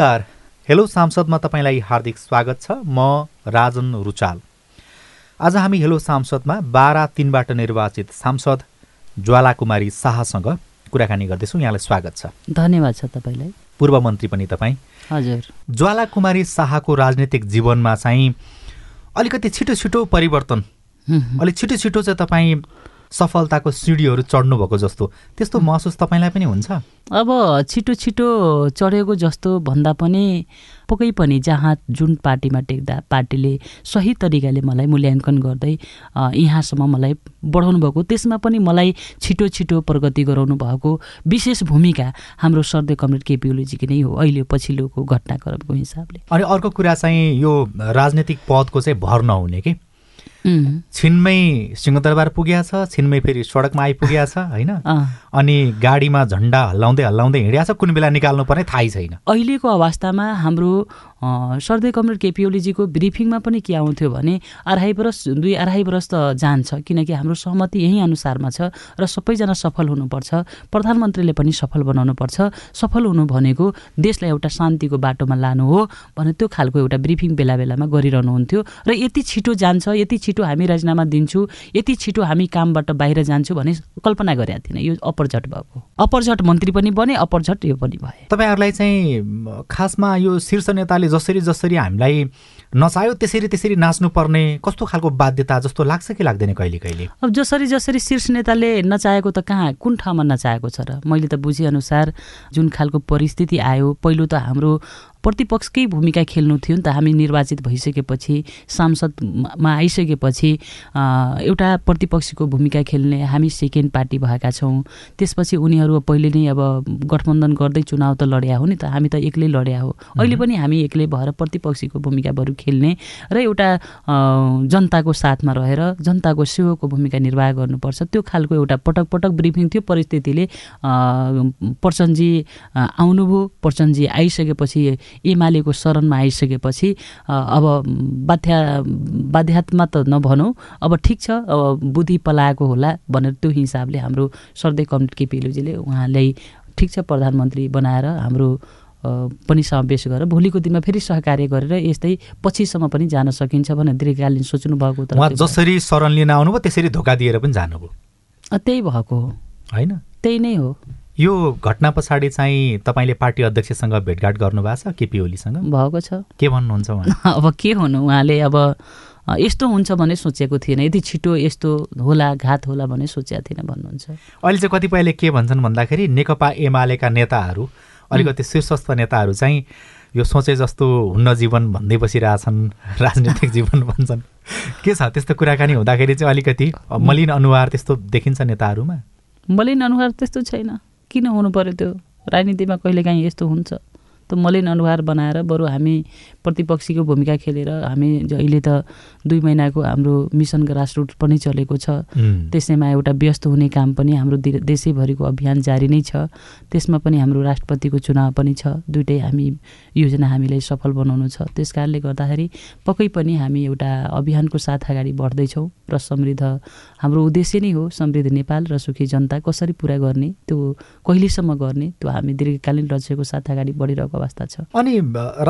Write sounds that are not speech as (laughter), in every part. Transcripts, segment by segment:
नमस्कार। हेलो सांसदमा तपाईँलाई हार्दिक स्वागत छ। म राजन रुचाल। आज हामी हेलो सांसदमा बाह्र तिनबाट निर्वाचित सांसद ज्वाला कुमारी शाहसँग कुराकानी गर्दैछौँ। यहाँलाई स्वागत छ। धन्यवाद छ तपाईँलाई। पूर्व मन्त्री पनि तपाईँ। हजुर। ज्वाला कुमारी शाहको राजनीतिक जीवनमा चाहिँ अलिकति छिटो छिटो परिवर्तन अलिक छिटो छिटो चाहिँ तपाईँ सफलताको सिँढीहरू चढ्नुभएको जस्तो। त्यस्तो महसुस तपाईँलाई पनि हुन्छ? अब छिटो छिटो चढेको जस्तो भन्दा पनि पक्कै पनि जहाँ जुन पार्टीमा टेक्दा पार्टीले सही तरिकाले मलाई मूल्याङ्कन गर्दै यहाँसम्म मलाई बढाउनु भएको त्यसमा पनि मलाई छिटो छिटो प्रगति गराउनु भएको विशेष भूमिका हाम्रो सर्दे कमरेड केपी ओलीजीको नै हो अहिले पछिल्लोको घटनाक्रमको हिसाबले। अनि अर्को कुरा चाहिँ यो राजनीतिक पदको चाहिँ भर नहुने कि? छिनमै सिंहदरबार पुगेको छ छिनमै फेरि सडकमा आइपुगेको छ होइन? अनि गाडीमा झन्डा हल्लाउँदै हल्लाउँदै हिँडिया छ कुन बेला निकाल्नु पर्ने थाहै छैन। अहिलेको अवस्थामा हाम्रो सर्दै कमरेड केपी ओलीजीको ब्रिफिङमा पनि के आउँथ्यो भने अढाई वर्ष दुई अढाई वर्ष त जान्छ किनकि हाम्रो सहमति यही अनुसारमा छ र सबैजना सफल हुनुपर्छ प्रधानमन्त्रीले पनि सफल बनाउनुपर्छ। सफल हुनु भनेको देशलाई एउटा शान्तिको बाटोमा लानु हो भने त्यो खालको एउटा ब्रिफिङ बेला बेलामा गरिरहनुहुन्थ्यो। र यति छिटो जान्छ यति छिटो हामी राजीनामा दिन्छु यति छिटो हामी कामबाट बाहिर जान्छु भने कल्पना गरेका थिएन। यो अपरझट भएको अपरझट मन्त्री पनि बने अपरझट यो पनि भए। तपाईँहरूलाई चाहिँ खासमा यो शीर्ष नेताले जसरी जसरी हामीलाई नचाह्यो त्यसरी त्यसरी नाच्नुपर्ने कस्तो खालको बाध्यता जस्तो लाग्छ कि लाग्दैन कहिले कहिले? अब जसरी जसरी शीर्ष नेताले नचाहेको त कहाँ कुन ठाउँमा नचाहेको छ र? मैले त बुझेअनुसार जुन खालको परिस्थिति आयो पहिलो त हाम्रो प्रतिपक्षकै भूमिका खेल्नु थियो नि त। हामी निर्वाचित भइसकेपछि सांसदमा आइसकेपछि एउटा प्रतिपक्षको भूमिका खेल्ने हामी सेकेन्ड पार्टी भएका छौँ। त्यसपछि उनीहरू पहिले नै अब गठबन्धन गर्दै चुनाव त लड्या हो नि त। हामी त एक्लै लड्या हो। अहिले पनि हामी एक्लै भएर प्रतिपक्षीको भूमिका बरु खेल्ने र एउटा जनताको साथमा रहेर जनताको सेवाको भूमिका निर्वाह गर्नुपर्छ। त्यो खालको एउटा पटक पटक ब्रिफिङ थियो। परिस्थितिले प्रचण्डजी आउनुभयो। प्रचण्डजी आइसकेपछि एमालेको शरणमा आइसकेपछि अब बाध्या बाध्यात्मा त नभनौँ अब ठिक छ अब बुद्धि पलाएको होला भनेर त्यो हिसाबले हाम्रो सर्दै कमिटी केपिएलजीले उहाँलाई ठिक छ प्रधानमन्त्री बनाएर हाम्रो पनि समावेश गरेर भोलिको दिनमा फेरि सहकार्य गरेर यस्तै पछिसम्म पनि जान सकिन्छ भनेर दीर्घकालीन सोच्नु भएको त जसरी शरण लिन आउनुभयो त्यसरी धोका दिएर पनि जानुभयो। त्यही भएको हो। होइन? त्यही नै हो। यो घटना पछाडि चाहिँ तपाईँले पार्टी अध्यक्षसँग भेटघाट गर्नुभएको छ केपी ओलीसँग? भएको छ। के भन्नुहुन्छ (laughs) अब के हुनु? उहाँले अब यस्तो हुन्छ भने सोचेको थिएन। यदि छिटो यस्तो होला घात होला भने सोचेको थिएन भन्नुहुन्छ। अहिले चाहिँ कतिपयले के भन्छन् भन्दाखेरि नेकपा एमालेका नेताहरू अलिकति शीर्षस्थ नेताहरू चाहिँ यो सोचे जस्तो हुन्न जीवन भन्दै बसिरहेछन् (laughs) राजनीतिक (laughs) जीवन भन्छन्। के छ त्यस्तो कुराकानी हुँदाखेरि चाहिँ अलिकति मलिन अनुहार त्यस्तो देखिन्छ नेताहरूमा? मलिन अनुहार त्यस्तो छैन। किन हुनु पऱ्यो त्यो? राजनीतिमा कहिलेकाहीँ यस्तो हुन्छ। त मलिन अनुहार बनाएर बरु हामी प्रतिपक्षीको भूमिका खेलेर हामी अहिले त दुई महिनाको हाम्रो मिसन ग्रासरुट पनि चलेको छ। त्यसैमा एउटा व्यस्त हुने काम पनि हाम्रो देशैभरिको अभियान जारी नै छ। त्यसमा पनि हाम्रो राष्ट्रपतिको चुनाव पनि छ। दुइटै हामी योजना हामीलाई सफल बनाउनु छ। त्यस कारणले गर्दाखेरि पक्कै पनि हामी एउटा अभियानको साथ अगाडि बढ्दैछौँ र समृद्ध हाम्रो उद्देश्य नै हो समृद्ध नेपाल र सुखी जनता कसरी पुरा गर्ने त्यो कहिलेसम्म गर्ने त्यो हामी दीर्घकालीन लक्ष्यको साथ अगाडि बढिरहेको अवस्था छ। अनि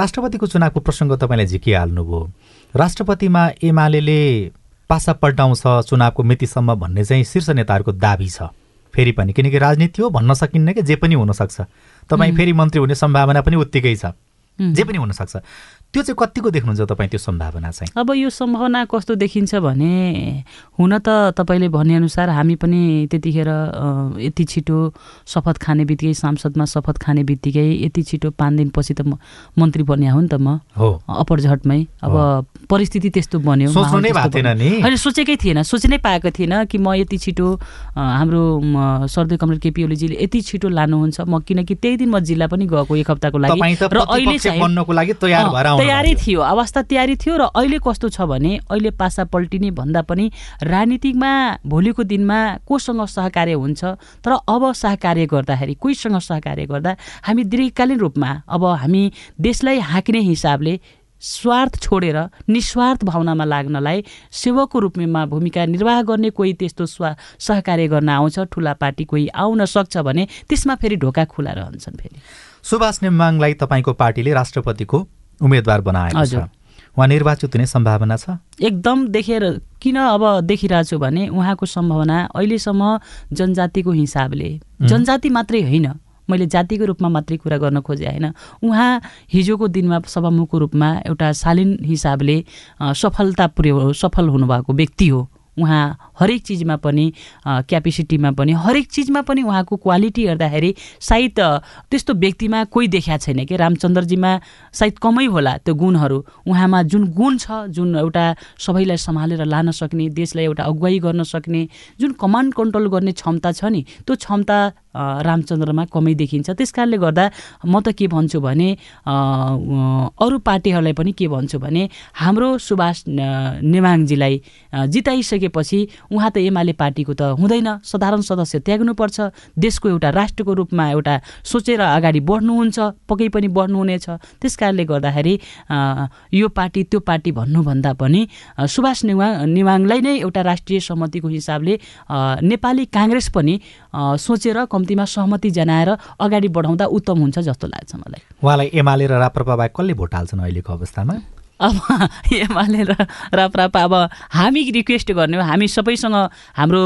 राष्ट्रपतिको चुनावको प्रसङ्ग तपाईँले झिकिहाल्नुभयो। राष्ट्रपतिमा एमाले पासा पल्टाउँछ चुनावको मितिसम्म भन्ने चाहिँ शीर्ष नेताहरूको दाबी छ। फेरि पनि किनकि राजनीति हो भन्न सकिन्न कि जे पनि हुनसक्छ। तपाईँ फेरि मन्त्री हुने सम्भावना पनि उत्तिकै छ। जे पनि हुनसक्छ। त्यो चाहिँ कतिको देख्नुहुन्छ तपाईँ त्यो सम्भावना चाहिँ? अब यो सम्भावना कस्तो देखिन्छ भने हुन त तपाईँले भनेअनुसार हामी पनि त्यतिखेर यति छिटो शपथ खाने बित्तिकै सांसदमा शपथ खाने बित्तिकै यति छिटो पाँच दिनपछि त मन्त्री बन्या हो नि त म। हो। अपरझटमै। अब परिस्थिति त्यस्तो बन्यो। होइन सोचेकै थिएन। सोचे नै पाएको थिएन कि म यति छिटो हाम्रो सर्दै कमरेड केपी ओलीजीले यति छिटो लानुहुन्छ। म किनकि त्यही दिन म जिल्ला पनि गएको एक हप्ताको लागि। र अहिले चाहिँ तयारी थियो। अवस्था तयारी थियो र अहिले कस्तो छ भने अहिले पासा पल्टिने भन्दा पनि राजनीतिकमा भोलिको दिनमा कोसँग सहकार्य हुन्छ तर अब सहकार्य गर्दाखेरि कोहीसँग सहकार्य गर्दा हामी दीर्घकालीन रूपमा अब हामी देशलाई हाँक्ने हिसाबले स्वार्थ छोडेर निस्वार्थ भावनामा लाग्नलाई सेवकको रूपमा भूमिका निर्वाह गर्ने कोही त्यस्तो स्वा सहकार्य गर्न आउँछ ठुला पार्टी कोही आउन सक्छ भने त्यसमा फेरि ढोका खुला रहन्छन् फेरि। सुभाष नेमाङलाई तपाईँको पार्टीले राष्ट्रपतिको उम्मेद्वार बनाएको छ। उहाँ निर्वाचित हुने सम्भावना छ? एकदम देखेर किन अब देखिरहेको छु भने उहाँको सम्भावना अहिलेसम्म जनजातिको हिसाबले जनजाति मात्रै होइन मैले जातिको रूपमा मात्रै कुरा गर्न खोजेँ होइन। उहाँ हिजोको दिनमा सभामुखको रूपमा एउटा शालीन हिसाबले सफलता पुर्याउ सफल हुनुभएको व्यक्ति हो। उहाँ हरेक चिजमा पनि क्यापेसिटीमा पनि हरेक चिजमा पनि उहाँको क्वालिटी हेर्दाखेरि सायद त्यस्तो व्यक्तिमा कोही देखा छैन कि? रामचन्द्रजीमा सायद कमै होला त्यो गुणहरू। उहाँमा जुन गुण छ जुन एउटा सबैलाई सम्हालेर लान सक्ने देशलाई एउटा अगुवाई गर्न सक्ने जुन कमान्ड कन्ट्रोल गर्ने क्षमता छ नि त्यो क्षमता रामचन्द्रमा कमै देखिन्छ। त्यस कारणले गर्दा म त के भन्छु भने अरू पार्टीहरूलाई पनि के भन्छु भने हाम्रो सुभाष नेवाङजीलाई जिताइसकेपछि उहाँ त एमाले पार्टीको त हुँदैन। साधारण सदस्य त्याग्नुपर्छ। देशको एउटा राष्ट्रको रूपमा एउटा सोचेर अगाडि बढ्नुहुन्छ पक्कै पनि बढ्नुहुनेछ। त्यस कारणले गर्दाखेरि यो पार्टी त्यो पार्टी भन्नुभन्दा पनि सुभाष नेवाङ नेवाङलाई नै एउटा राष्ट्रिय सहमतिको हिसाबले नेपाली काङ्ग्रेस पनि सोचेर कम्तीमा सहमति जनाएर अगाडि बढाउँदा उत्तम हुन्छ जस्तो लाग्छ मलाई। उहाँलाई एमाले र राप्रपा बाहेक कसले भोट हाल्छन् अहिलेको अवस्थामा? अब (laughs) एमाले र अब हामी रिक्वेस्ट गर्ने हो। हामी सबैसँग हाम्रो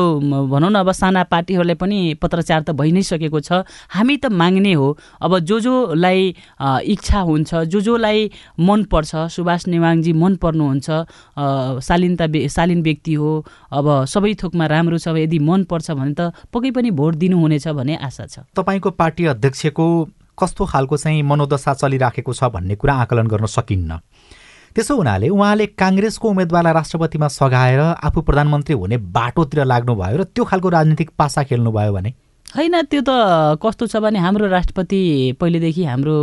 भनौँ न अब साना पार्टीहरूलाई पनि पत्रचार त भइ नै सकेको छ। हामी त माग्ने हो। अब जो जोलाई इच्छा हुन्छ जो जोलाई मनपर्छ सुभाष नेवाङजी मन पर्नुहुन्छ शालीनता शालीन व्यक्ति हो अब सबै थोकमा राम्रो छ यदि मनपर्छ भने त पक्कै पनि भोट दिनुहुनेछ भन्ने आशा छ। तपाईँको पार्टी अध्यक्षको कस्तो खालको चाहिँ मनोदशा चलिराखेको छ भन्ने कुरा आकलन गर्न सकिन्न? त्यसो हुनाले उहाँले काङ्ग्रेसको उम्मेद्वारलाई राष्ट्रपतिमा सघाएर आफू प्रधानमन्त्री हुने बाटोतिर लाग्नुभयो र त्यो खालको राजनीतिक पासा खेल्नुभयो भने? होइन त्यो त कस्तो छ भने हाम्रो राष्ट्रपति पहिलेदेखि हाम्रो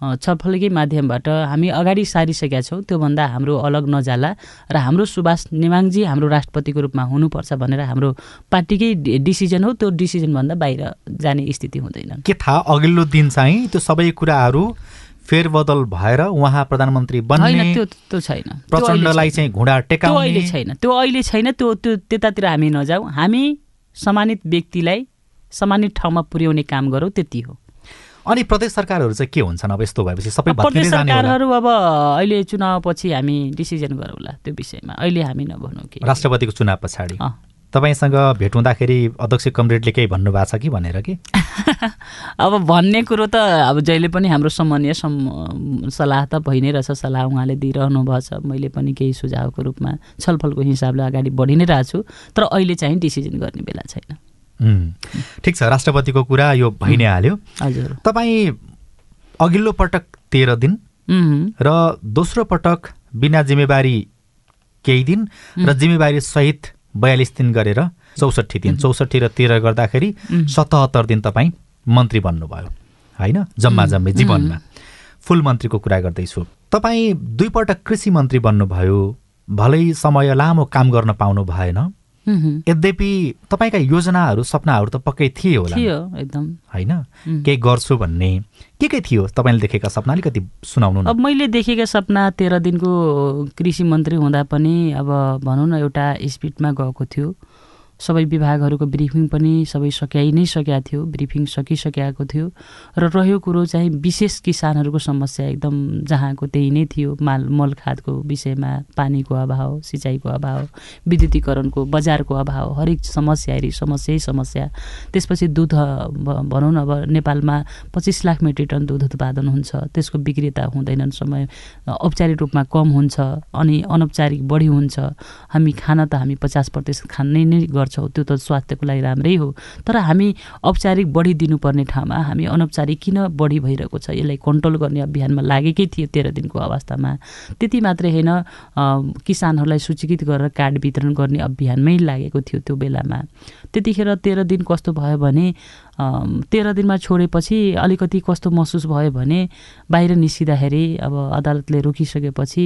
छलफलकै माध्यमबाट हामी अगाडि सारिसकेका छौँ त्योभन्दा हाम्रो अलग नजाला र हाम्रो सुभाष नेवाङजी हाम्रो राष्ट्रपतिको रूपमा हुनुपर्छ भनेर हाम्रो पार्टीकै डिसिजन हो त्यो डिसिजनभन्दा बाहिर जाने स्थिति हुँदैन। के थाहा अघिल्लो दिन चाहिँ त्यो सबै कुराहरू फेरबदल भएर उहाँ प्रधानमन्त्री बन्ने त्यो त्यो छैन। प्रचण्डलाई चाहिँ घुँडा टेकाउने अहिले छैन। त्यो अहिले छैन त्यो त्यो त्यतातिर हामी नजाउँ हामी सम्मानित व्यक्तिलाई सम्मानित ठाउँमा पुर्याउने काम गरौँ त्यति हो। अनि प्रदेश सरकारहरू चाहिँ के हुन्छन् अब यस्तो भएपछि? सबै प्रदेश सरकारहरू अब अहिले चुनावपछि हामी डिसिजन गरौँला त्यो विषयमा। अहिले हामी नभनौँ कि। राष्ट्रपतिको चुनाव पछाडि। तपाईँसँग भेट हुँदाखेरि अध्यक्ष कमरेडले केही भन्नुभएको छ कि भनेर कि? (laughs) अब भन्ने कुरो त अब जहिले पनि हाम्रो सम्मानीय सल्लाह त भइ नै रहेछ सल्लाह उहाँले दिइरहनु भएको छ। मैले पनि केही सुझावको रूपमा छलफलको हिसाबले अगाडि बढी नै रहेको छु तर अहिले चाहिँ डिसिजन गर्ने बेला छैन। ठिक छ राष्ट्रपतिको कुरा यो भइ नै हाल्यो। हजुर। तपाईँ अघिल्लो पटक तेह्र दिन र दोस्रो पटक बिना जिम्मेवारी केही दिन र जिम्मेवारी सहित बयालिस दिन गरेर चौसठी दिन। चौसठी र तेह्र गर्दाखेरि सतहत्तर दिन तपाईँ मन्त्री बन्नुभयो। होइन? जम्मा जम्मै जीवनमा। फुल मन्त्रीको कुरा गर्दैछु। तपाईँ दुईपल्ट कृषि मन्त्री बन्नुभयो। भलै समय लामो काम गर्न पाउनु भएन। यद्यपि तपाईँका योजनाहरू सपनाहरू त पक्कै थिए होला। एकदम। होइन? केही गर्छु भन्ने के के थियो? तपाईँले देखेका सपना अलिकति सुनाउनु अब मैले देखेका सपना तेह्र दिनको कृषि मन्त्री हुँदा पनि अब भनौँ न एउटा स्पिडमा गएको थियो। सबै विभागहरूको ब्रिफिङ पनि सबै सकिआइ नै सकेका थियो ब्रिफिङ सकिसकेको थियो र रह्यो कुरो चाहिँ विशेष किसानहरूको समस्या एकदम जहाँको त्यही नै थियो माल मल खादको विषयमा पानीको अभाव सिँचाइको अभाव विद्युतीकरणको बजारको अभाव हरेक समस्या हेरी समस्यै समस्या। त्यसपछि दुध भनौँ न अब नेपालमा पच्चिस लाख मेट्रिक टन दुध उत्पादन हुन्छ त्यसको बिक्रेता हुँदैनन् समय औपचारिक रूपमा कम हुन्छ अनि अनौपचारिक बढी हुन्छ। हामी खाना त हामी पचास प्रतिशत खानै नै गर्छ। गर्छौँ त्यो त स्वास्थ्यको लागि राम्रै हो। तर हामी औपचारिक बढी दिनुपर्ने ठाउँमा हामी अनौपचारिक किन बढी भइरहेको छ? यसलाई कन्ट्रोल गर्ने अभियानमा लागेकै थियो तेह्र दिनको अवस्थामा। त्यति मात्रै होइन किसानहरूलाई सूचीकृत गरेर कार्ड वितरण गर्ने अभियानमै लागेको थियो त्यो बेलामा। त्यतिखेर तेह्र दिन कस्तो भयो भने तेह्र दिनमा छोडेपछि अलिकति कस्तो महसुस भयो भने बाहिर निस्किँदाखेरि अब अदालतले रोकिसकेपछि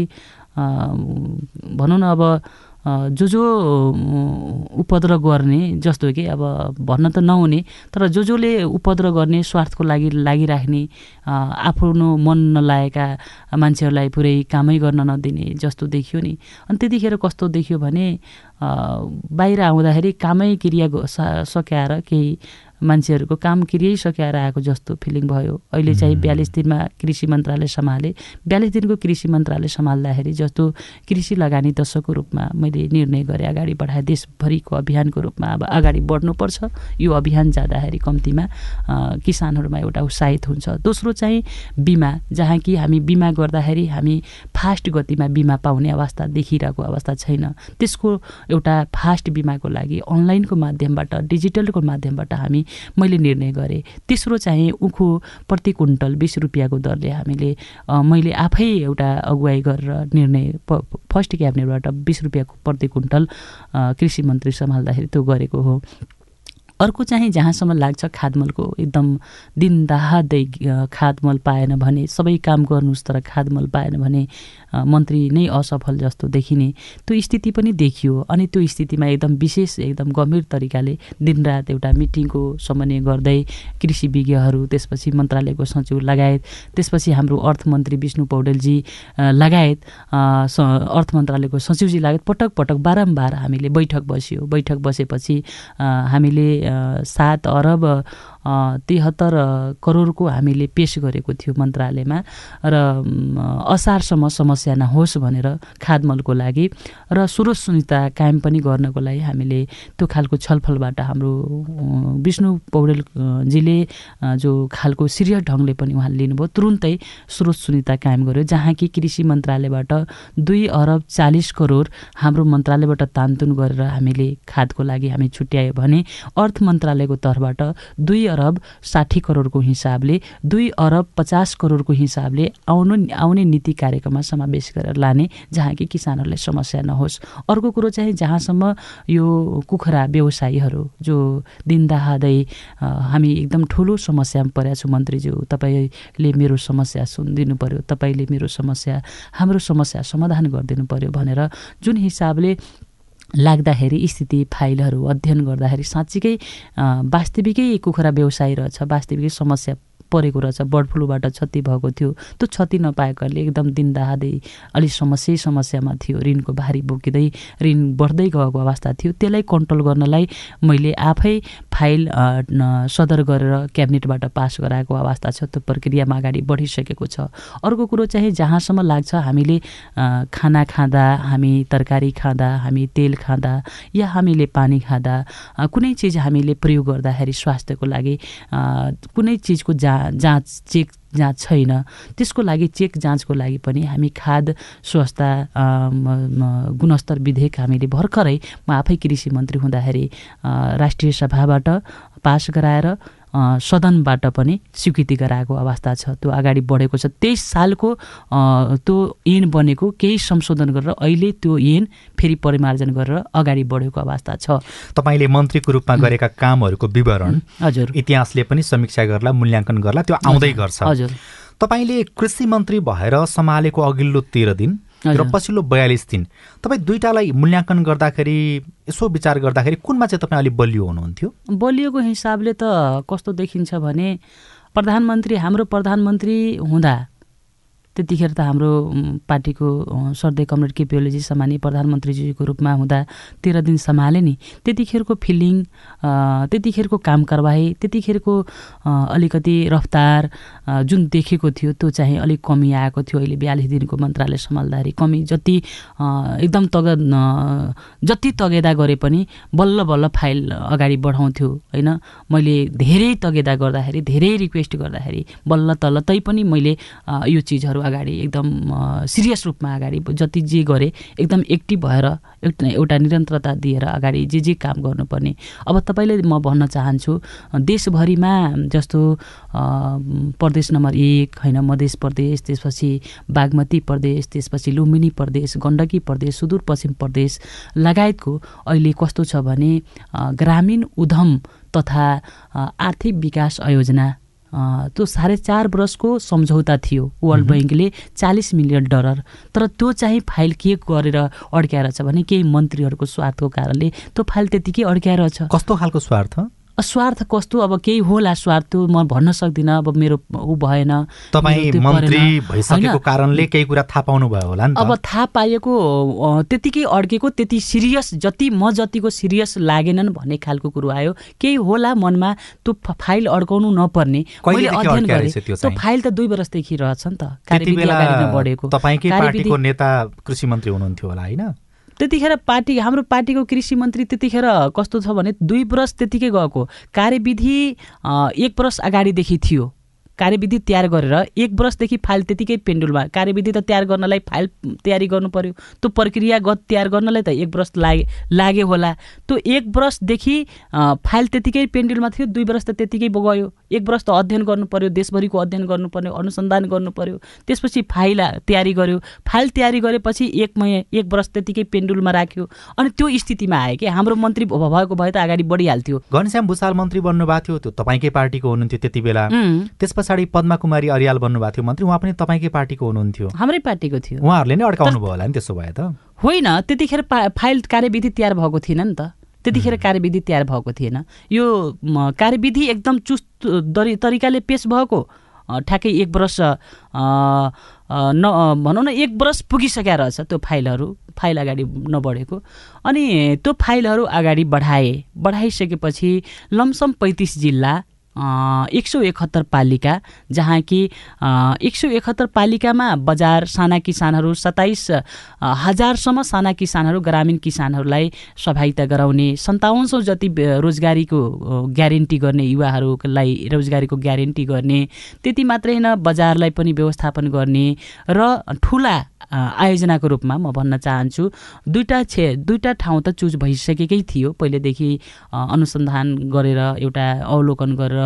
भनौँ न अब जो जो उपद्रव गर्ने जस्तो कि अब भन्न त नहुने तर जो जसले उपद्रव गर्ने स्वार्थको लागि लागिराख्ने आफ्नो मन नलागेका मान्छेहरूलाई पुरै कामै गर्न नदिने जस्तो देखियो नि। अनि त्यतिखेर कस्तो देखियो भने बाहिर आउँदाखेरि कामै क्रिया सकाएर केही मान्छेहरूको काम किरिसकेर आएको जस्तो फिलिङ भयो। अहिले चाहिँ बयालिस दिनमा कृषि मन्त्रालय सम्हाले। बयालिस दिनको कृषि मन्त्रालय सम्हाल्दाखेरि जस्तो कृषि लगानी दशकको रूपमा मैले निर्णय गरेँ अगाडि बढाएँ देशभरिको अभियानको रूपमा अब अगाडि बढ्नुपर्छ। यो अभियान जाँदाखेरि कम्तीमा किसानहरूमा एउटा उत्साहित हुन्छ। दोस्रो चाहिँ बिमा जहाँ कि हामी बिमा गर्दाखेरि हामी फास्ट गतिमा बिमा पाउने अवस्था देखिरहेको अवस्था छैन। त्यसको एउटा फास्ट बिमाको लागि अनलाइनको माध्यमबाट डिजिटलको माध्यमबाट हामी मैले निर्णय गरेँ। तेस्रो चाहिँ उखु प्रति कुन्टल बिस रुपियाँको दरले हामीले मैले आफै एउटा अगुवाई गरेर निर्णय फर्स्ट क्याबिनेटबाट बिस रुपियाँको प्रति कुन्टल कृषि मन्त्री सम्हाल्दाखेरि त्यो गरेको हो। अर्को चाहिँ जहाँसम्म लाग्छ खादमलको एकदम दिन दाहादै खादमल पाएन भने सबै काम गर्नुहोस् तर खादमल पाएन भने मन्त्री नै असफल जस्तो देखिने। त्यो स्थिति पनि देखियो अनि त्यो स्थितिमा एकदम विशेष एकदम गम्भीर तरिकाले दिनरात एउटा मिटिङको समन्वय गर्दै कृषि विज्ञहरू त्यसपछि मन्त्रालयको सचिव लगायत त्यसपछि हाम्रो अर्थमन्त्री विष्णु पौडेलजी लगायत अर्थ मन्त्रालयको सचिवजी लगायत पटक पटक बारम्बार हामीले बैठक बस्यो। बैठक बसेपछि हामीले सात अरब तिहत्तर करोडको हामीले पेस गरेको थियो मन्त्रालयमा र असारसम्म समस्या नहोस् भनेर खादमलको लागि र स्रोत सुनिता कायम पनि गर्नको लागि हामीले त्यो खालको छलफलबाट हाम्रो विष्णु पौडेलजीले जो खालको सिरियस ढङ्गले पनि उहाँले लिनुभयो तुरुन्तै स्रोत सुनिता कायम गर्यो जहाँ कि कृषि मन्त्रालयबाट दुई अरब चालिस करोड हाम्रो मन्त्रालयबाट तानतुन गरेर हामीले खादको लागि हामी छुट्यायो भने अर्थ मन्त्रालयको तर्फबाट दुई अरब साठी करोडको हिसाबले दुई अरब पचास करोडको हिसाबले आउनु आउने नीति कार्यक्रममा समावेश गरेर लाने जहाँ कि किसानहरूलाई समस्या नहोस्। अर्को कुरो चाहिँ जहाँसम्म यो कुखुरा व्यवसायीहरू जो दिनदाहादै हामी एकदम ठुलो समस्यामा परेका छौँ मन्त्रीज्यू तपाईँले मेरो समस्या सुनिदिनु पऱ्यो तपाईँले मेरो समस्या हाम्रो समस्या समाधान गरिदिनु पऱ्यो भनेर जुन हिसाबले लाग्दाखेरि स्थिति फाइलहरू अध्ययन गर्दाखेरि साँच्चीकै वास्तविकै कुखुरा व्यवसाय रहेछ वास्तविकै समस्या परेको रहेछ बर्ड फ्लूबाट क्षति भएको थियो। त्यो क्षति नपाएकोले एकदम दिनदाहादै अलिक समस्या समस्यामा थियो। ऋणको भारी बोकिँदै ऋण बढ्दै गएको अवस्था थियो। त्यसलाई कन्ट्रोल गर्नलाई मैले आफै फाइल सदर गरेर क्याबिनेटबाट पास गराएको अवस्था छ। त्यो प्रक्रियामा अगाडि बढिसकेको छ। अर्को कुरो चाहिँ जहाँसम्म लाग्छ हामीले खाना खाँदा हामी तरकारी खाँदा हामी तेल खाँदा या हामीले पानी खाँदा कुनै चिज हामीले प्रयोग गर्दाखेरि स्वास्थ्यको लागि कुनै चिजको जा जाँच चेक जाँच छैन। त्यसको लागि चेक जाँचको लागि पनि हामी खाद स्वास्थ्य गुणस्तर विधेयक हामीले भर्खरै म आफै कृषि मन्त्री हुँदाखेरि राष्ट्रिय सभाबाट पास गराएर सदनबाट पनि स्वीकृति गराएको अवस्था छ। त्यो अगाडि बढेको छ। तेइस सालको त्यो ऐन बनेको केही संशोधन गरेर अहिले त्यो ऐन फेरि परिमार्जन गरेर अगाडि बढेको अवस्था छ। तपाईँले मन्त्रीको रूपमा गरेका कामहरूको विवरण हजुर। इतिहासले पनि समीक्षा गर्ला मूल्याङ्कन गर्ला त्यो आउँदै गर्छ। हजुर। तपाईँले कृषि मन्त्री भएर सम्हालेको अघिल्लो तेह्र दिन र पछिल्लो बयालिस दिन। तपाईँ दुइटालाई मूल्याङ्कन गर्दाखेरि यसो विचार गर्दाखेरि कुनमा चाहिँ तपाईँ अलिक बलियो हुनुहुन्थ्यो? बलियोको हिसाबले त कस्तो देखिन्छ भने प्रधानमन्त्री हाम्रो प्रधानमन्त्री हुँदा त्यतिखेर त हाम्रो पार्टीको सर्दै कमरेड केपी ओलीजी सम्हानी प्रधानमन्त्रीजीको रूपमा हुँदा तेह्र दिन सम्हाले नि। त्यतिखेरको फिलिङ त्यतिखेरको काम कारवाही त्यतिखेरको अलिकति रफ्तार जुन देखेको थियो त्यो चाहिँ अलिक कमी आएको थियो। अहिले बयालिस दिनको मन्त्रालय सम्हाल्दाखेरि कमी जति एकदम तग जति तगेदा गरे पनि बल्ल बल्ल फाइल अगाडि बढाउँथ्यो होइन? मैले धेरै तगेदा गर्दाखेरि धेरै रिक्वेस्ट गर्दाखेरि बल्ल तल्ल तैपनि मैले यो चिजहरू अगाडि एकदम सिरियस रूपमा अगाडि जति जे गरेँ एकदम एक्टिभ भएर एउटा निरन्तरता दिएर अगाडि जे जे काम गर्नुपर्ने। अब तपाईँले म भन्न चाहन्छु देशभरिमा जस्तो प्रदेश नम्बर एक होइन मध्य प्रदेश त्यसपछि बागमती प्रदेश त्यसपछि लुम्बिनी प्रदेश गण्डकी प्रदेश सुदूरपश्चिम प्रदेश लगायतको अहिले कस्तो छ भने ग्रामीण उद्यम तथा आर्थिक विकास आयोजना त्यो साढे चार वर्षको सम्झौता थियो वर्ल्ड ब्याङ्कले चालिस मिलियन डलर। तर त्यो चाहिँ फाइल के गरेर अड्क्याएर छ भने केही मन्त्रीहरूको स्वार्थको कारणले त्यो फाइल त्यतिकै अड्क्याएर छ। कस्तो खालको स्वार्थ? स्वार्थ कस्तो? अब केही होला स्वार्थ म भन्न सक्दिनँ अब मेरो ऊ भएन। कारणले केही कुरा थाहा पाउनु भयो होला नि अब थाहा पाएको त्यतिकै अड्केको त्यति सिरियस जति म जतिको सिरियस लागेनन् भन्ने खालको कुरो आयो। केही होला मनमा त्यो फाइल अड्काउनु नपर्ने। मैले अध्ययन गरेँ। त्यो? फाइल त दुई वर्षदेखि रहेछ नि त। बढेको। नेता कृषि मन्त्री हुनुहुन्थ्यो होला होइन? त्यतिखेर पार्टी हाम्रो पार्टीको कृषि मन्त्री त्यतिखेर कस्तो छ भने दुई वर्ष त्यतिकै गएको। कार्यविधि एक वर्ष अगाडिदेखि थियो। कार्यविधि तयार गरेर एक वर्षदेखि फाइल त्यतिकै पेन्डुलमा। कार्यविधि त तयार गर्नलाई फाइल तयारी गर्नु पर्यो। त्यो प्रक्रियागत तयार गर्नलाई त एक वर्ष लागे लाग्यो होला। त्यो एक वर्षदेखि फाइल त्यतिकै पेन्डुलमा थियो दुई वर्ष त त्यतिकै गयो। एक वर्ष त अध्ययन गर्नु पर्यो देशभरिको अध्ययन गर्नु पर्यो अनुसन्धान गर्नु पर्यो। त्यसपछि फाइल तयारी गर्यो। फाइल तयारी गरेपछि एक मही एक वर्ष त्यतिकै पेन्डुलमा राख्यो। अनि त्यो स्थितिमा आयो कि हाम्रो मन्त्री भएको भए त अगाडि बढिहाल्थ्यो। घनश्याम भूषाल मन्त्री बन्नुभएको थियो त्यो तपाईँकै पार्टीको हुनुहुन्थ्यो त्यति बेला। त्यस पछाडि पद्मा कुमारी अरियाल बन्नुभएको थियो। मन्त्री उहाँ पनि तपाईँकै पार्टीको हुनुहुन्थ्यो। हाम्रै पार्टीको थियो। उहाँहरूले नै अड्काउनु भयो होला नि त्यसो भए त। होइन त्यतिखेर फाइल कार्यविधि तयार भएको थिएन नि त। त्यतिखेर कार्यविधि तयार भएको थिएन। यो कार्यविधि एकदम चुस्त दरि तरिकाले पेस भएको ठ्याक्कै एक वर्ष न भनौँ न एक वर्ष पुगिसकेका रहेछ त्यो फाइलहरू फाइल अगाडि नबढेको। अनि त्यो फाइलहरू अगाडि बढाए बढाइसकेपछि लमसम पैँतिस जिल्ला एक सौ एकहत्तर पालिका जहाँ कि एक सौ एकहत्तर पालिकामा बजार साना किसानहरू सत्ताइस हजारसम्म साना किसानहरू ग्रामीण किसानहरूलाई सहायता गराउने सन्ताउन्न सौ जति रोजगारीको ग्यारेन्टी गर्ने युवाहरूलाई रोजगारीको ग्यारेन्टी गर्ने त्यति मात्रै होइन बजारलाई पनि व्यवस्थापन गर्ने र ठुला आयोजनाको रूपमा म भन्न चाहन्छु। दुईवटा छे दुईवटा ठाउँ त चुज भइसकेकै थियो। पहिलेदेखि अनुसन्धान गरेर एउटा अवलोकन गरेर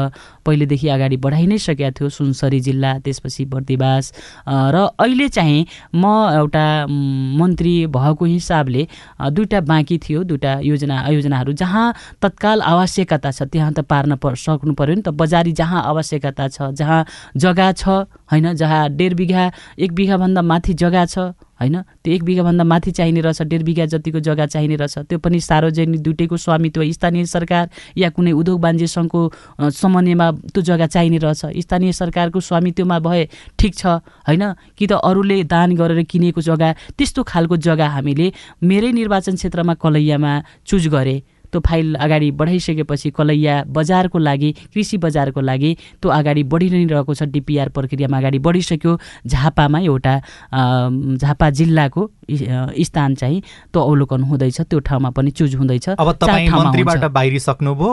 पहिलेदेखि अगाडि बढाइ नै सकेका थियो सुनसरी जिल्ला त्यसपछि बर्दिवास। र अहिले चाहिँ म एउटा मन्त्री भएको हिसाबले दुईवटा बाँकी थियो दुईवटा योजना आयोजनाहरू। जहाँ तत्काल आवश्यकता छ त्यहाँ त पार्न पर सक्नु पऱ्यो नि त। बजारी जहाँ आवश्यकता छ जहाँ जग्गा छ होइन? जहाँ डेढ बिघा एक बिघाभन्दा माथि जग्गा छ होइन? त्यो एक बिघाभन्दा माथि चाहिने रहेछ डेढ बिघा जतिको जग्गा चाहिने रहेछ। त्यो पनि सार्वजनिक दुइटैको स्वामित्व स्थानीय सरकार या कुनै उद्योग वाणिज्य सङ्घको समन्वयमा त्यो जग्गा चाहिने रहेछ। स्थानीय सरकारको स्वामित्वमा भए ठिक छ होइन? कि त अरूले दान गरेर किनेको जग्गा त्यस्तो खालको जग्गा हामीले मेरै निर्वाचन क्षेत्रमा कलैयामा चुज गरेँ। त्यो फाइल अगाडि बढाइसकेपछि कलैया बजारको लागि कृषि बजारको लागि त्यो अगाडि बढी नै रहेको छ डिपिआर प्रक्रियामा अगाडि बढिसक्यो। झापामा एउटा झापा जिल्लाको स्थान चाहिँ त्यो अवलोकन हुँदैछ त्यो ठाउँमा पनि चुज हुँदैछ। अब तपाईँ मन्त्रीबाट। बाहिरिसक्नुभयो।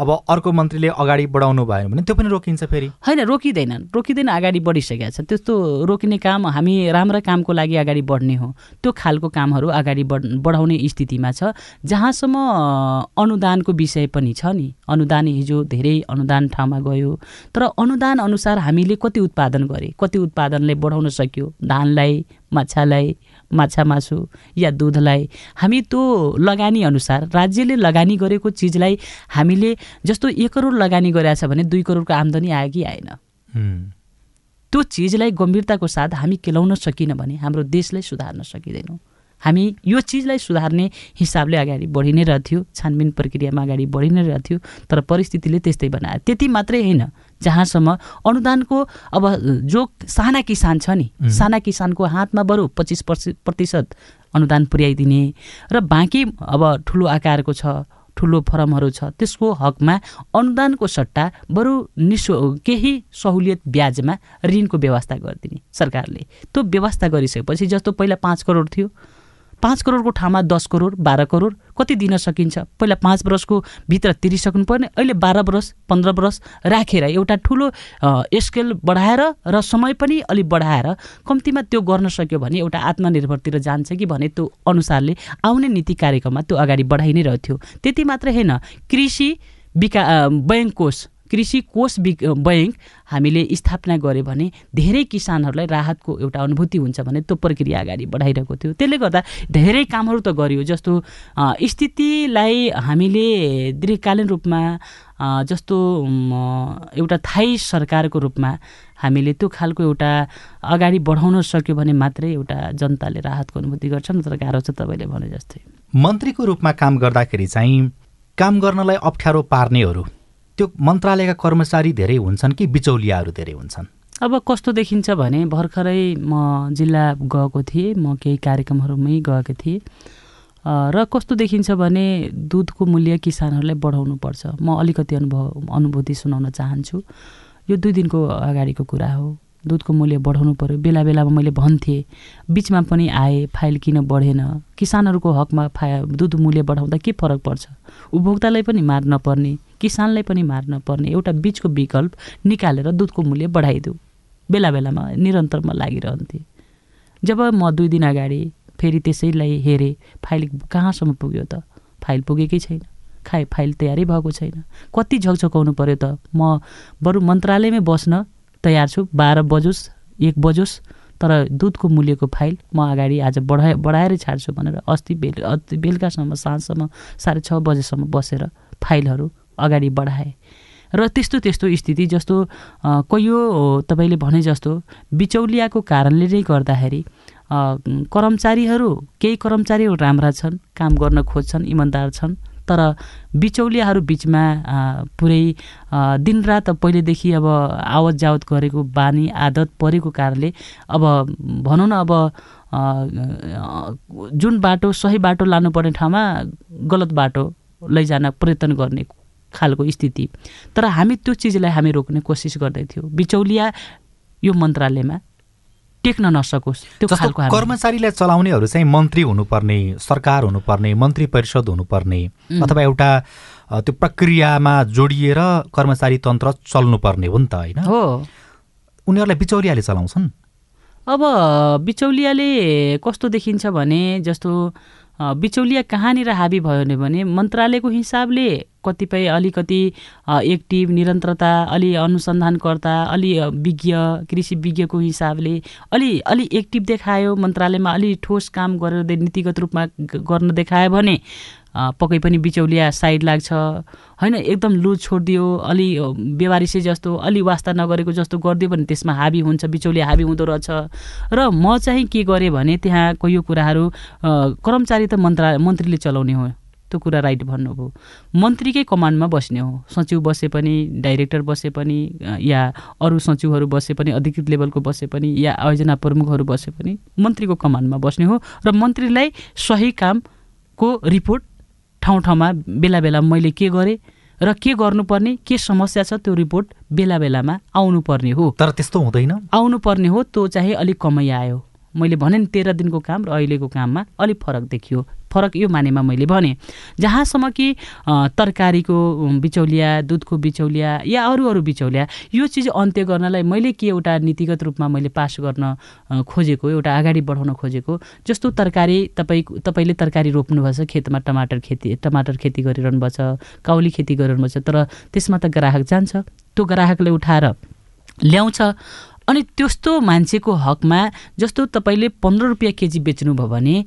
अब अर्को मन्त्रीले अगाडि बढाउनु भयो भने त्यो पनि रोकिन्छ फेरि। होइन रोकिँदैन रोकिँदैन अगाडि बढिसकेको छ त्यस्तो रोकिने काम हामी राम्रा कामको लागि अगाडि बढ्ने हो। त्यो खालको कामहरू अगाडि बढ बढाउने स्थितिमा छ। जहाँसम्म अनुदानको विषय पनि छ नि। अनुदान हिजो धेरै अनुदान ठाउँमा गयो। तर अनुदान अनुसार हामीले कति उत्पादन गरे? कति उत्पादनले बढाउन सक्यो? धानलाई माछालाई माछा मासु या दुधलाई हामी त्यो लगानी अनुसार राज्यले लगानी गरेको चिजलाई हामीले जस्तो एक करोड लगानी गरेछ भने दुई करोडको आम्दानी आयो कि आएन। त्यो चिजलाई गम्भीरताको साथ हामी केलाउन सकिनँ भने हाम्रो देशलाई सुधार्न सकिँदैनौँ। हामी यो चिजलाई सुधार्ने हिसाबले अगाडि बढी नै रहथ्यो छानबिन प्रक्रियामा अगाडि बढी नै रहथ्यो तर परिस्थितिले त्यस्तै बनायो। त्यति मात्रै होइन। जहाँसम्म अनुदानको अब जो साना किसान छ नि साना किसानको हातमा बरु पच्चिस प्रतिशत अनुदान पुर्याइदिने र बाँकी अब ठुलो आकारको छ ठुलो फर्महरू छ त्यसको हकमा अनुदानको सट्टा बरु निशु केही सहुलियत ब्याजमा ऋणको व्यवस्था गरिदिने सरकारले। त्यो व्यवस्था गरिसकेपछि जस्तो पहिला पाँच करोड थियो पाँच करोडको ठाउँमा दस करोड बाह्र करोड कति दिन सकिन्छ? पहिला पाँच वर्षको भित्र तिरिसक्नु पर्ने अहिले बाह्र वर्ष पन्ध्र वर्ष राखेर एउटा ठुलो स्केल बढाएर र समय पनि अलिक बढाएर कम्तीमा त्यो गर्न सक्यो भने एउटा आत्मनिर्भरतिर जान्छ कि भने त्यो अनुसारले आउने नीति कार्यक्रममा त्यो अगाडि बढाइ नै रहथ्यो त्यति मात्रै होइन कृषि विका बैङ्क कोष कृषि कोष बैङ्क हामीले स्थापना गऱ्यो भने धेरै किसानहरूलाई राहतको एउटा अनुभूति हुन्छ भने त्यो प्रक्रिया अगाडि बढाइरहेको थियो। त्यसले गर्दा धेरै कामहरू त गरियो जस्तो स्थितिलाई हामीले दीर्घकालीन रूपमा जस्तो एउटा थाई सरकारको रूपमा हामीले त्यो खालको एउटा अगाडि बढाउन सक्यो भने मात्रै एउटा जनताले राहतको अनुभूति गर्छ नत्र गाह्रो छ तपाईँले भने जस्तै। मन्त्रीको रूपमा काम गर्दाखेरि चाहिँ काम गर्नलाई अप्ठ्यारो पार्नेहरू त्यो मन्त्रालयका कर्मचारी धेरै हुन्छन् कि बिचौलियाहरू धेरै हुन्छन्? अब कस्तो देखिन्छ भने भर्खरै म जिल्ला गएको थिएँ म केही कार्यक्रमहरूमै गएको थिएँ। र कस्तो देखिन्छ भने दुधको मूल्य किसानहरूलाई बढाउनु पर्छ म अलिकति अनुभव अनुभूति सुनाउन चाहन्छु। यो दुई दिनको अगाडिको कुरा हो। दुधको मूल्य बढाउनु पऱ्यो बेला बेलामा मैले भन्थेँ बिचमा पनि आए फाइल किन बढेन? किसानहरूको हकमा फा दुध मूल्य बढाउँदा के फरक पर्छ? उपभोक्तालाई पनि मार नपर्ने किसानलाई पनि मार नपर्ने एउटा बिचको विकल्प निकालेर दुधको मूल्य बढाइदेऊ। बेला बेलामा निरन्तर म लागिरहन्थेँ। जब म दुई दिन अगाडि फेरि त्यसैलाई हेरेँ फाइल कहाँसम्म पुग्यो त? फाइल पुगेकै छैन। खाए फाइल तयारै भएको छैन। कति झकझकाउनु पऱ्यो त? म बरु मन्त्रालयमै बस्न तयार छु बाह्र बजोस् एक बजोस् तर दुधको मूल्यको फाइल म अगाडि आज बढाए बढाएरै छाड्छु भनेर अस्ति बेल अस्ति बेलुकासम्म साँझसम्म साढे छ बजेसम्म बसेर फाइलहरू अगाडि बढाएँ। र त्यस्तो त्यस्तो स्थिति जस्तो कैयो तपाईँले भने जस्तो बिचौलियाको कारणले नै गर्दाखेरि कर्मचारीहरू केही कर्मचारीहरू राम्रा छन् काम गर्न खोज्छन् इमान्दार छन् तर बिचौलियाहरू बिचमा पुरै दिनरात पहिलेदेखि अब आवत जावत गरेको बानी आदत परेको कारणले अब भनौँ न अब जुन बाटो सही बाटो लानुपर्ने ठाउँमा गलत बाटो लैजान प्रयत्न गर्ने खालको स्थिति। तर हामी त्यो चिजलाई हामी रोक्ने कोसिस गर्दैथ्यौँ बिचौलिया यो मन्त्रालयमा टेक्न नसकोस्। त्यो खालको कर्मचारीलाई चलाउनेहरू चाहिँ मन्त्री हुनुपर्ने सरकार हुनुपर्ने मन्त्री परिषद हुनुपर्ने अथवा एउटा त्यो प्रक्रियामा जोडिएर कर्मचारी तन्त्र चल्नुपर्ने हो नि त होइन? हो। उनीहरूलाई बिचौलियाले चलाउँछन्? अब बिचौलियाले कस्तो देखिन्छ भने जस्तो बिचौलिया कहाँनिर हाबी भयो भने मन्त्रालयको हिसाबले कतिपय अलिकति एक्टिभ निरन्तरता अलि अनुसन्धानकर्ता अलि विज्ञ कृषि विज्ञको हिसाबले अलि अलि एक्टिभ देखायो मन्त्रालयमा अलि ठोस काम गरेर नीतिगत रूपमा गर्न देखायो भने पक्कै पनि बिचौलिया साइड लाग्छ। होइन एकदम लुज छोडिदियो अलि बेवारिसे जस्तो अलि वास्ता नगरेको जस्तो गरिदियो भने त्यसमा हाबी हुन्छ बिचौलिया हाबी हुँदो रहेछ। र म चाहिँ के गरेँ भने त्यहाँको यो कुराहरू कर्मचारी त मन्त्रा मन्त्रीले चलाउने हो। त्यो कुरा राइट भन्नुभयो। मन्त्रीकै कमान्डमा बस्ने हो। सचिव बसे पनि डाइरेक्टर बसे पनि या अरू सचिवहरू बसे पनि अधिकृत लेभलको बसे पनि या आयोजना प्रमुखहरू बसे पनि मन्त्रीको कमान्डमा बस्ने हो। र मन्त्रीलाई सही कामको रिपोर्ट ठाउँ ठाउँमा बेला बेला मैले के गरेँ र के गर्नुपर्ने के समस्या छ त्यो रिपोर्ट बेला बेलामा आउनुपर्ने हो। तर त्यस्तो हुँदैन। आउनुपर्ने हो त्यो चाहिँ अलिक कमै आयो। मैले भने नि तेह्र दिनको काम र अहिलेको काममा अलिक फरक देखियो। फरक यो मानेमा मैले भने जहाँसम्म कि तरकारीको बिचौलिया दुधको बिचौलिया या अरू अरू बिचौलिया यो चिज अन्त्य गर्नलाई मैले के एउटा नीतिगत रूपमा मैले पास गर्न खोजेको एउटा अगाडि बढाउन खोजेको जस्तो तरकारी तपाईँ तपाईँले तरकारी रोप्नुभएको छ खेतमा टमाटर खेती टमाटर खेती गरिरहनु भएको छ काउली खेती गरिरहनु भएको छ तर त्यसमा त ग्राहक जान्छ। त्यो ग्राहकले उठाएर ल्याउँछ अनि त्यस्तो मान्छेको हकमा जस्तो तपाईँले पन्ध्र रुपियाँ केजी बेच्नुभयो भने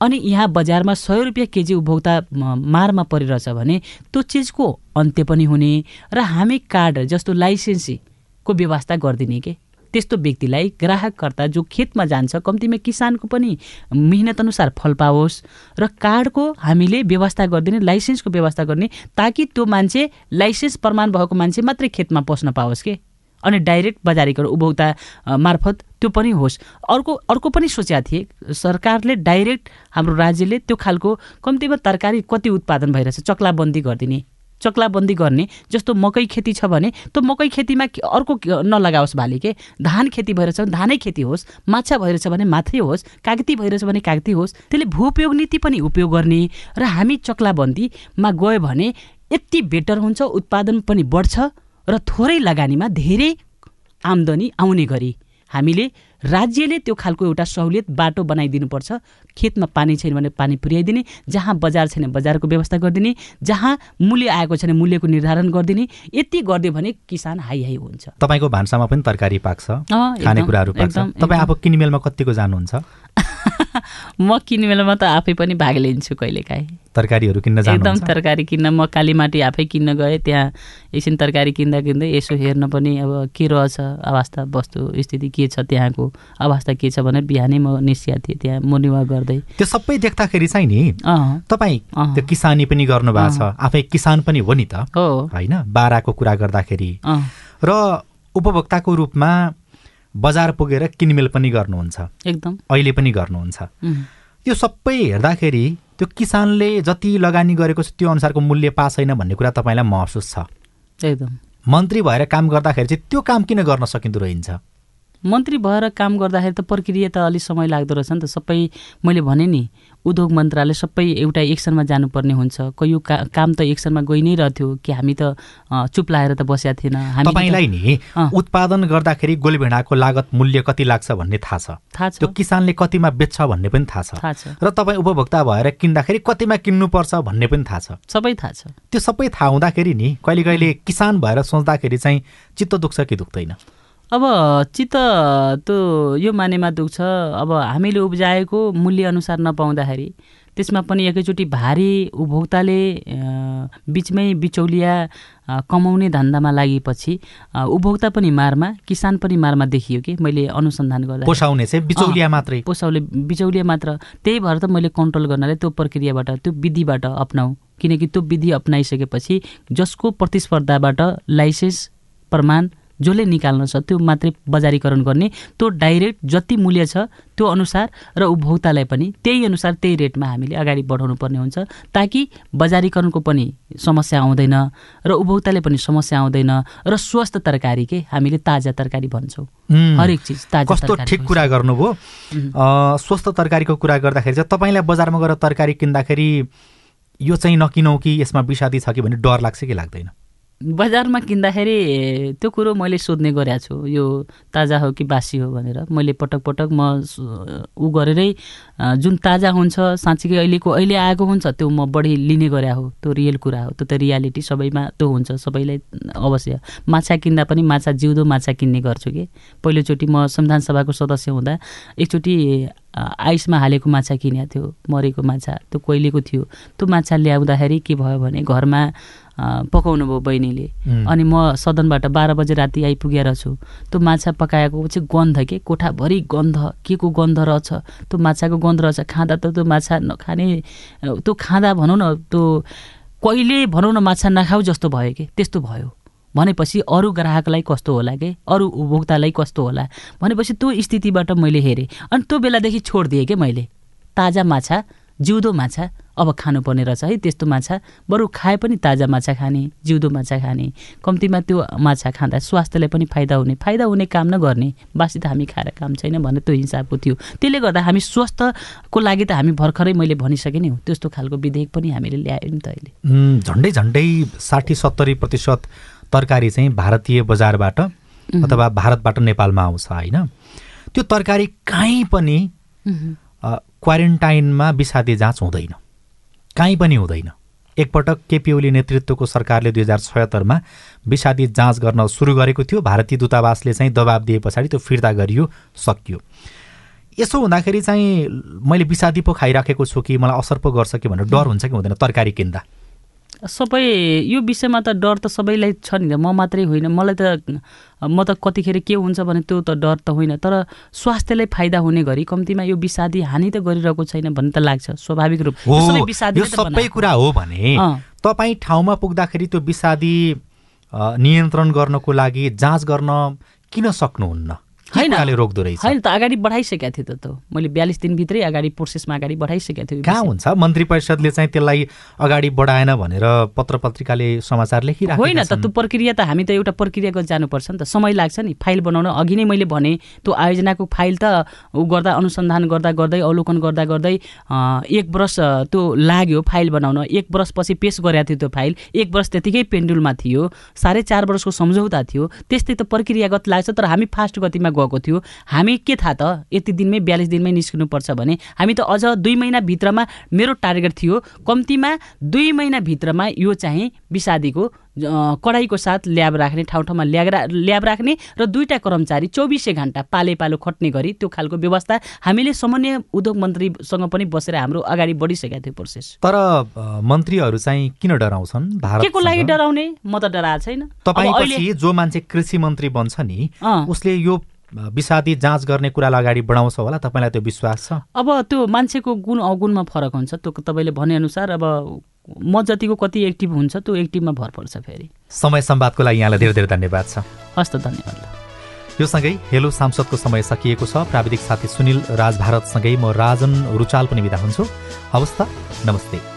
अनि यहाँ बजारमा सय रुपियाँ केजी उपभोक्ता मारमा परिरहेछ भने त्यो चिजको अन्त्य पनि हुने र हामी कार्ड जस्तो लाइसेन्सीको व्यवस्था गरिदिने के? त्यस्तो व्यक्तिलाई ग्राहककर्ता जो खेतमा जान्छ कम्तीमा किसानको पनि अनुसार फल पाओस् र कार्डको हामीले व्यवस्था गरिदिने लाइसेन्सको व्यवस्था गर्ने ताकि त्यो मान्छे लाइसेन्स प्रमाण भएको मान्छे मात्रै खेतमा पस्न पाओस् के? अनि डाइरेक्ट बजारीकरण उपभोक्ता मार्फत त्यो पनि होस्। अर्को अर्को पनि सोचेका थिए सरकारले डाइरेक्ट हाम्रो राज्यले त्यो खालको कम्तीमा तरकारी कति उत्पादन भइरहेछ चक्लाबन्दी गरिदिने चक्लाबन्दी गर्ने जस्तो मकै खेती छ भने त्यो मकै खेतीमा अर्को नलगाओस् भाले के धान खेती भइरहेछ भने धानै खेती होस् माछा भइरहेछ भने मात्रै होस् कागती भइरहेछ भने कागती होस् त्यसले भूपयोग नीति पनि उपयोग गर्ने र हामी चक्लाबन्दीमा गयो भने यति बेटर हुन्छ उत्पादन पनि बढ्छ। र थोरै लगानीमा धेरै आम्दानी आउने गरी हामीले राज्यले त्यो खालको एउटा सहुलियत बाटो बनाइदिनुपर्छ। खेतमा पानी छैन भने पानी पुर्याइदिने जहाँ बजार छैन बजारको व्यवस्था गरिदिने जहाँ मूल्य आएको छैन मूल्यको निर्धारण गरिदिने यति गरिदियो भने किसान हाई हाई हुन्छ। तपाईँको भान्सामा पनि तरकारी पाक्छ खानेकुराहरू पाक्छ। तपाईँ अब किनमेलमा कतिको जानुहुन्छ? (laughs) (laughs) म किनमेलमा त आफै पनि भाग लिन्छु कहिलेकाहीँ। तरकारीहरू किन्न एकदम तरकारी किन्न म कालीमाटी आफै किन्न गएँ त्यहाँ एकछिन तरकारी किन्दा किन्दै यसो हेर्न पनि अब के रहेछ अवस्था वस्तु स्थिति के छ त्यहाँको अवस्था के छ भनेर बिहानै म निस्किया थिएँ त्यहाँ मुनिवा गर्दै। त्यो सबै देख्दाखेरि चाहिँ नि तपाईँ। त्यो किसानी पनि गर्नुभएको छ। आफै किसान पनि हो नि त। होइन? बाराको कुरा गर्दाखेरि। र उपभोक्ताको रूपमा बजार पुगेर किनमेल पनि गर्नुहुन्छ। एकदम। अहिले पनि गर्नुहुन्छ। त्यो सबै हेर्दाखेरि त्यो किसानले जति लगानी गरेको छ त्यो अनुसारको मूल्य पा छैन भन्ने कुरा तपाईँलाई महसुस छ। एकदम। मन्त्री भएर काम गर्दाखेरि चाहिँ त्यो काम किन गर्न सकिँदो रहन्छ? मन्त्री भएर काम गर्दाखेरि त प्रक्रिया त अलिक समय लाग्दो रहेछ नि त। सबै मैले भने नि उद्योग मन्त्रालय सबै एउटा एक्सनमा जानुपर्ने हुन्छ। कयौँ का काम त एक्सनमा गइ नै रह्थ्यो कि हामी त चुप लाएर त बसेका थिएन। हामी तपाईँलाई नि। उत्पादन गर्दाखेरि गोलभेडाको लागत मूल्य कति लाग्छ भन्ने थाहा छ। थाहा छ। त्यो किसानले कतिमा बेच्छ भन्ने पनि थाहा छ। थाहा छ। र तपाईँ उपभोक्ता भएर किन्दाखेरि कतिमा किन्नुपर्छ भन्ने पनि थाहा छ। सबै थाहा छ। त्यो सबै थाहा हुँदाखेरि नि कहिले कहिले किसान भएर सोच्दाखेरि चाहिँ चित्त दुख्छ कि दुख्दैन? अब चित्त त्यो यो मानेमा दुख्छ। अब हामीले उब्जाएको मूल्यअनुसार नपाउँदाखेरि त्यसमा पनि एकैचोटि भारी उपभोक्ताले बिचमै बिचौलिया कमाउने धन्दामा लागेपछि उपभोक्ता पनि मारमा किसान पनि मारमा देखियो कि मैले अनुसन्धान गर्दा पोसाउने चाहिँ बिचौलिया मात्रै। पोसाउले बिचौलिया मात्र। त्यही भएर त मैले कन्ट्रोल गर्नाले त्यो प्रक्रियाबाट त्यो विधिबाट अप्नाऊ। किनकि त्यो विधि अप्नाइसकेपछि जसको प्रतिस्पर्धाबाट लाइसेन्स प्रमाण जसले निकाल्न छ त्यो मात्रै बजारीकरण गर्ने त्यो डाइरेक्ट जति मूल्य छ त्यो अनुसार र उपभोक्तालाई पनि त्यही अनुसार त्यही रेटमा हामीले अगाडि बढाउनु पर्ने हुन्छ ताकि बजारीकरणको पनि समस्या आउँदैन र उपभोक्ताले पनि समस्या आउँदैन र स्वस्थ तरकारी के हामीले ताजा तरकारी भन्छौँ। हरेक चिज ताजा कस्तो ठिक। कुरा गर्नुभयो। स्वस्थ तरकारीको कुरा गर्दाखेरि चाहिँ तपाईँलाई बजारमा गएर तरकारी किन्दाखेरि यो चाहिँ नकिनौ कि यसमा विषादी छ कि भन्ने डर लाग्छ कि लाग्दैन? बजारमा किन्दाखेरि त्यो कुरो मैले सोध्ने गरेको छु। यो ताजा हो कि बासी हो भनेर। मैले पटक पटक म ऊ गरेरै जुन ताजा हुन्छ साँच्चीकै अहिलेको अहिले आएको हुन्छ त्यो म बढी लिने गरे हो। त्यो रियल कुरा हो। त्यो त रियालिटी सबैमा त्यो हुन्छ सबैलाई अवश्य। माछा किन्दा पनि माछा जिउँदो माछा किन्ने गर्छु कि। पहिलोचोटि म संविधान सभाको सदस्य हुँदा एकचोटि आइसमा हालेको माछा किनेको थियो मरेको माछा। त्यो कोइलेको थियो? त्यो माछा ल्याउँदाखेरि के भयो भने घरमा पकाउनु भयो बहिनीले. अनि म सदनबाट बाह्र बजे राति आइपुगेर छु। त्यो माछा पकाएको चाहिँ गन्ध के? कोठाभरि गन्ध। के को गन्ध रहेछ? त्यो माछाको गन्ध रहेछ। खाँदा त त्यो माछा नखाने त्यो खाँदा भनौँ न त्यो कहिले भनौँ न माछा नखाऊ जस्तो भयो कि? त्यस्तो भयो। भनेपछि अरू ग्राहकलाई कस्तो होला कि? अरू उपभोक्तालाई कस्तो होला? भनेपछि त्यो स्थितिबाट मैले हेरेँ। अनि त्यो बेलादेखि छोडिदिएँ कि मैले? ताजा माछा जिउँदो माछा अब खानुपर्ने रहेछ है त्यस्तो माछा। बरु खाए पनि ताजा माछा खाने जिउँदो माछा खाने। कम्तीमा त्यो माछा खाँदा स्वास्थ्यलाई पनि फाइदा हुने। फाइदा हुने काम नगर्ने। बासी त हामी खाएर काम छैन भन्ने त्यो हिसाबको थियो। त्यसले गर्दा हामी स्वस्थको लागि त हामी भर्खरै मैले भनिसकेँ नि हो। त्यस्तो खालको विधेयक पनि हामीले ल्यायो नि त अहिले। झन्डै झन्डै साठी सत्तरी प्रतिशत तरकारी चाहिँ भारतीय बजारबाट अथवा भारतबाट नेपालमा आउँछ होइन? त्यो तरकारी काहीँ पनि क्वारेन्टाइनमा विषादी जाँच हुँदैन। काहीँ पनि हुँदैन। एकपटक केपी ओली नेतृत्वको सरकारले दुई हजार छयत्तरमा विषादी जाँच गर्न सुरु गरेको थियो। भारतीय दूतावासले चाहिँ दबाब दिए पछाडि त्यो फिर्ता गरियो सकियो। यसो हुँदाखेरि चाहिँ मैले विषादी पो खाइराखेको छु कि मलाई असर पो गर्छ कि भनेर डर हुन्छ कि हुँदैन। तरकारी किन्दा। सबै यो विषयमा त डर त सबैलाई छ नि त। म मात्रै होइन। मलाई त म त कतिखेर के हुन्छ भने त्यो त डर त होइन। तर स्वास्थ्यलाई फाइदा हुने गरी कम्तीमा यो विषादी हानि त गरिरहेको छैन भन्ने त लाग्छ स्वाभाविक रूप। सबै। कुरा हो भने। तपाईँ ठाउँमा पुग्दाखेरि त्यो विषादी नियन्त्रण गर्नको लागि जाँच गर्न किन सक्नुहुन्न? होइन। रोक्दो रहेछ? होइन त अगाडि बढाइसकेको थियो त मैले बयालिस दिनभित्रै अगाडि प्रोसेसमा अगाडि बढाइसकेको थियो यो कहाँ। हुन्छ? मन्त्री परिषदले चाहिँ त्यसलाई अगाडि बढाएन भनेर पत्र पत्रिकाले समाचार लेखिरहेको होइन त त्यो प्रक्रिया त हामी त एउटा प्रक्रियागत जानुपर्छ नि त। समय लाग्छ नि। फाइल बनाउन अघि नै मैले भने त्यो आयोजनाको फाइल त ऊ गर्दा अनुसन्धान गर्दा गर्दै अवलोकन गर्दा गर्दै एक वर्ष त्यो लाग्यो फाइल बनाउन। एक वर्षपछि पेस गरेको थियो त्यो फाइल। एक वर्ष त्यतिकै पेन्डुलमा थियो। साढे चार वर्षको सम्झौता थियो। त्यस्तै त प्रक्रियागत लाग्छ तर हामी फास्ट गतिमा गएको थियो। हामी के थाहा त? यति दिनमै बयालिस दिनमै निस्किनुपर्छ भने हामी त अझ दुई महिनाभित्रमा मेरो टार्गेट थियो। कम्तीमा दुई महिनाभित्रमा यो चाहिँ विषादीको कडाइको साथ ल्याब राख्ने ठाउँ ठाउँमा ल्याब ल्याब राख्ने र दुईवटा कर्मचारी चौबिसै घन्टा पाले पालो खट्ने गरी त्यो खालको व्यवस्था हामीले सामान्य उद्योग मन्त्रीसँग पनि बसेर हाम्रो अगाडि बढिसकेका थियो प्रोसेस तर मन्त्रीहरू चाहिँ किन डराउँछन् के को लागि डराउने? म त डराएको छैन। तपाईँ जो मान्छे कृषि मन्त्री बन्छ नि उसले यो विषादी जाँच गर्ने कुरालाई अगाडि बढाउँछ होला। तपाईँलाई त्यो विश्वास छ? अब त्यो मान्छेको गुण अवगुणमा फरक हुन्छ। त्यो तपाईँले भनेअनुसार अब म जतिको कति एक्टिभ हुन्छ त्यो एक्टिभमा भर पर्छ फेरि। समय सम्वादको लागि यहाँलाई धेरै धेरै धन्यवाद छ। हस् त धन्यवाद। यो सँगै हेलो सांसदको समय सकिएको छ। प्राविधिक साथी सुनिल राज भारतसँगै म राजन रुचाल पनि बिदा हुन्छु। हवस् त नमस्ते।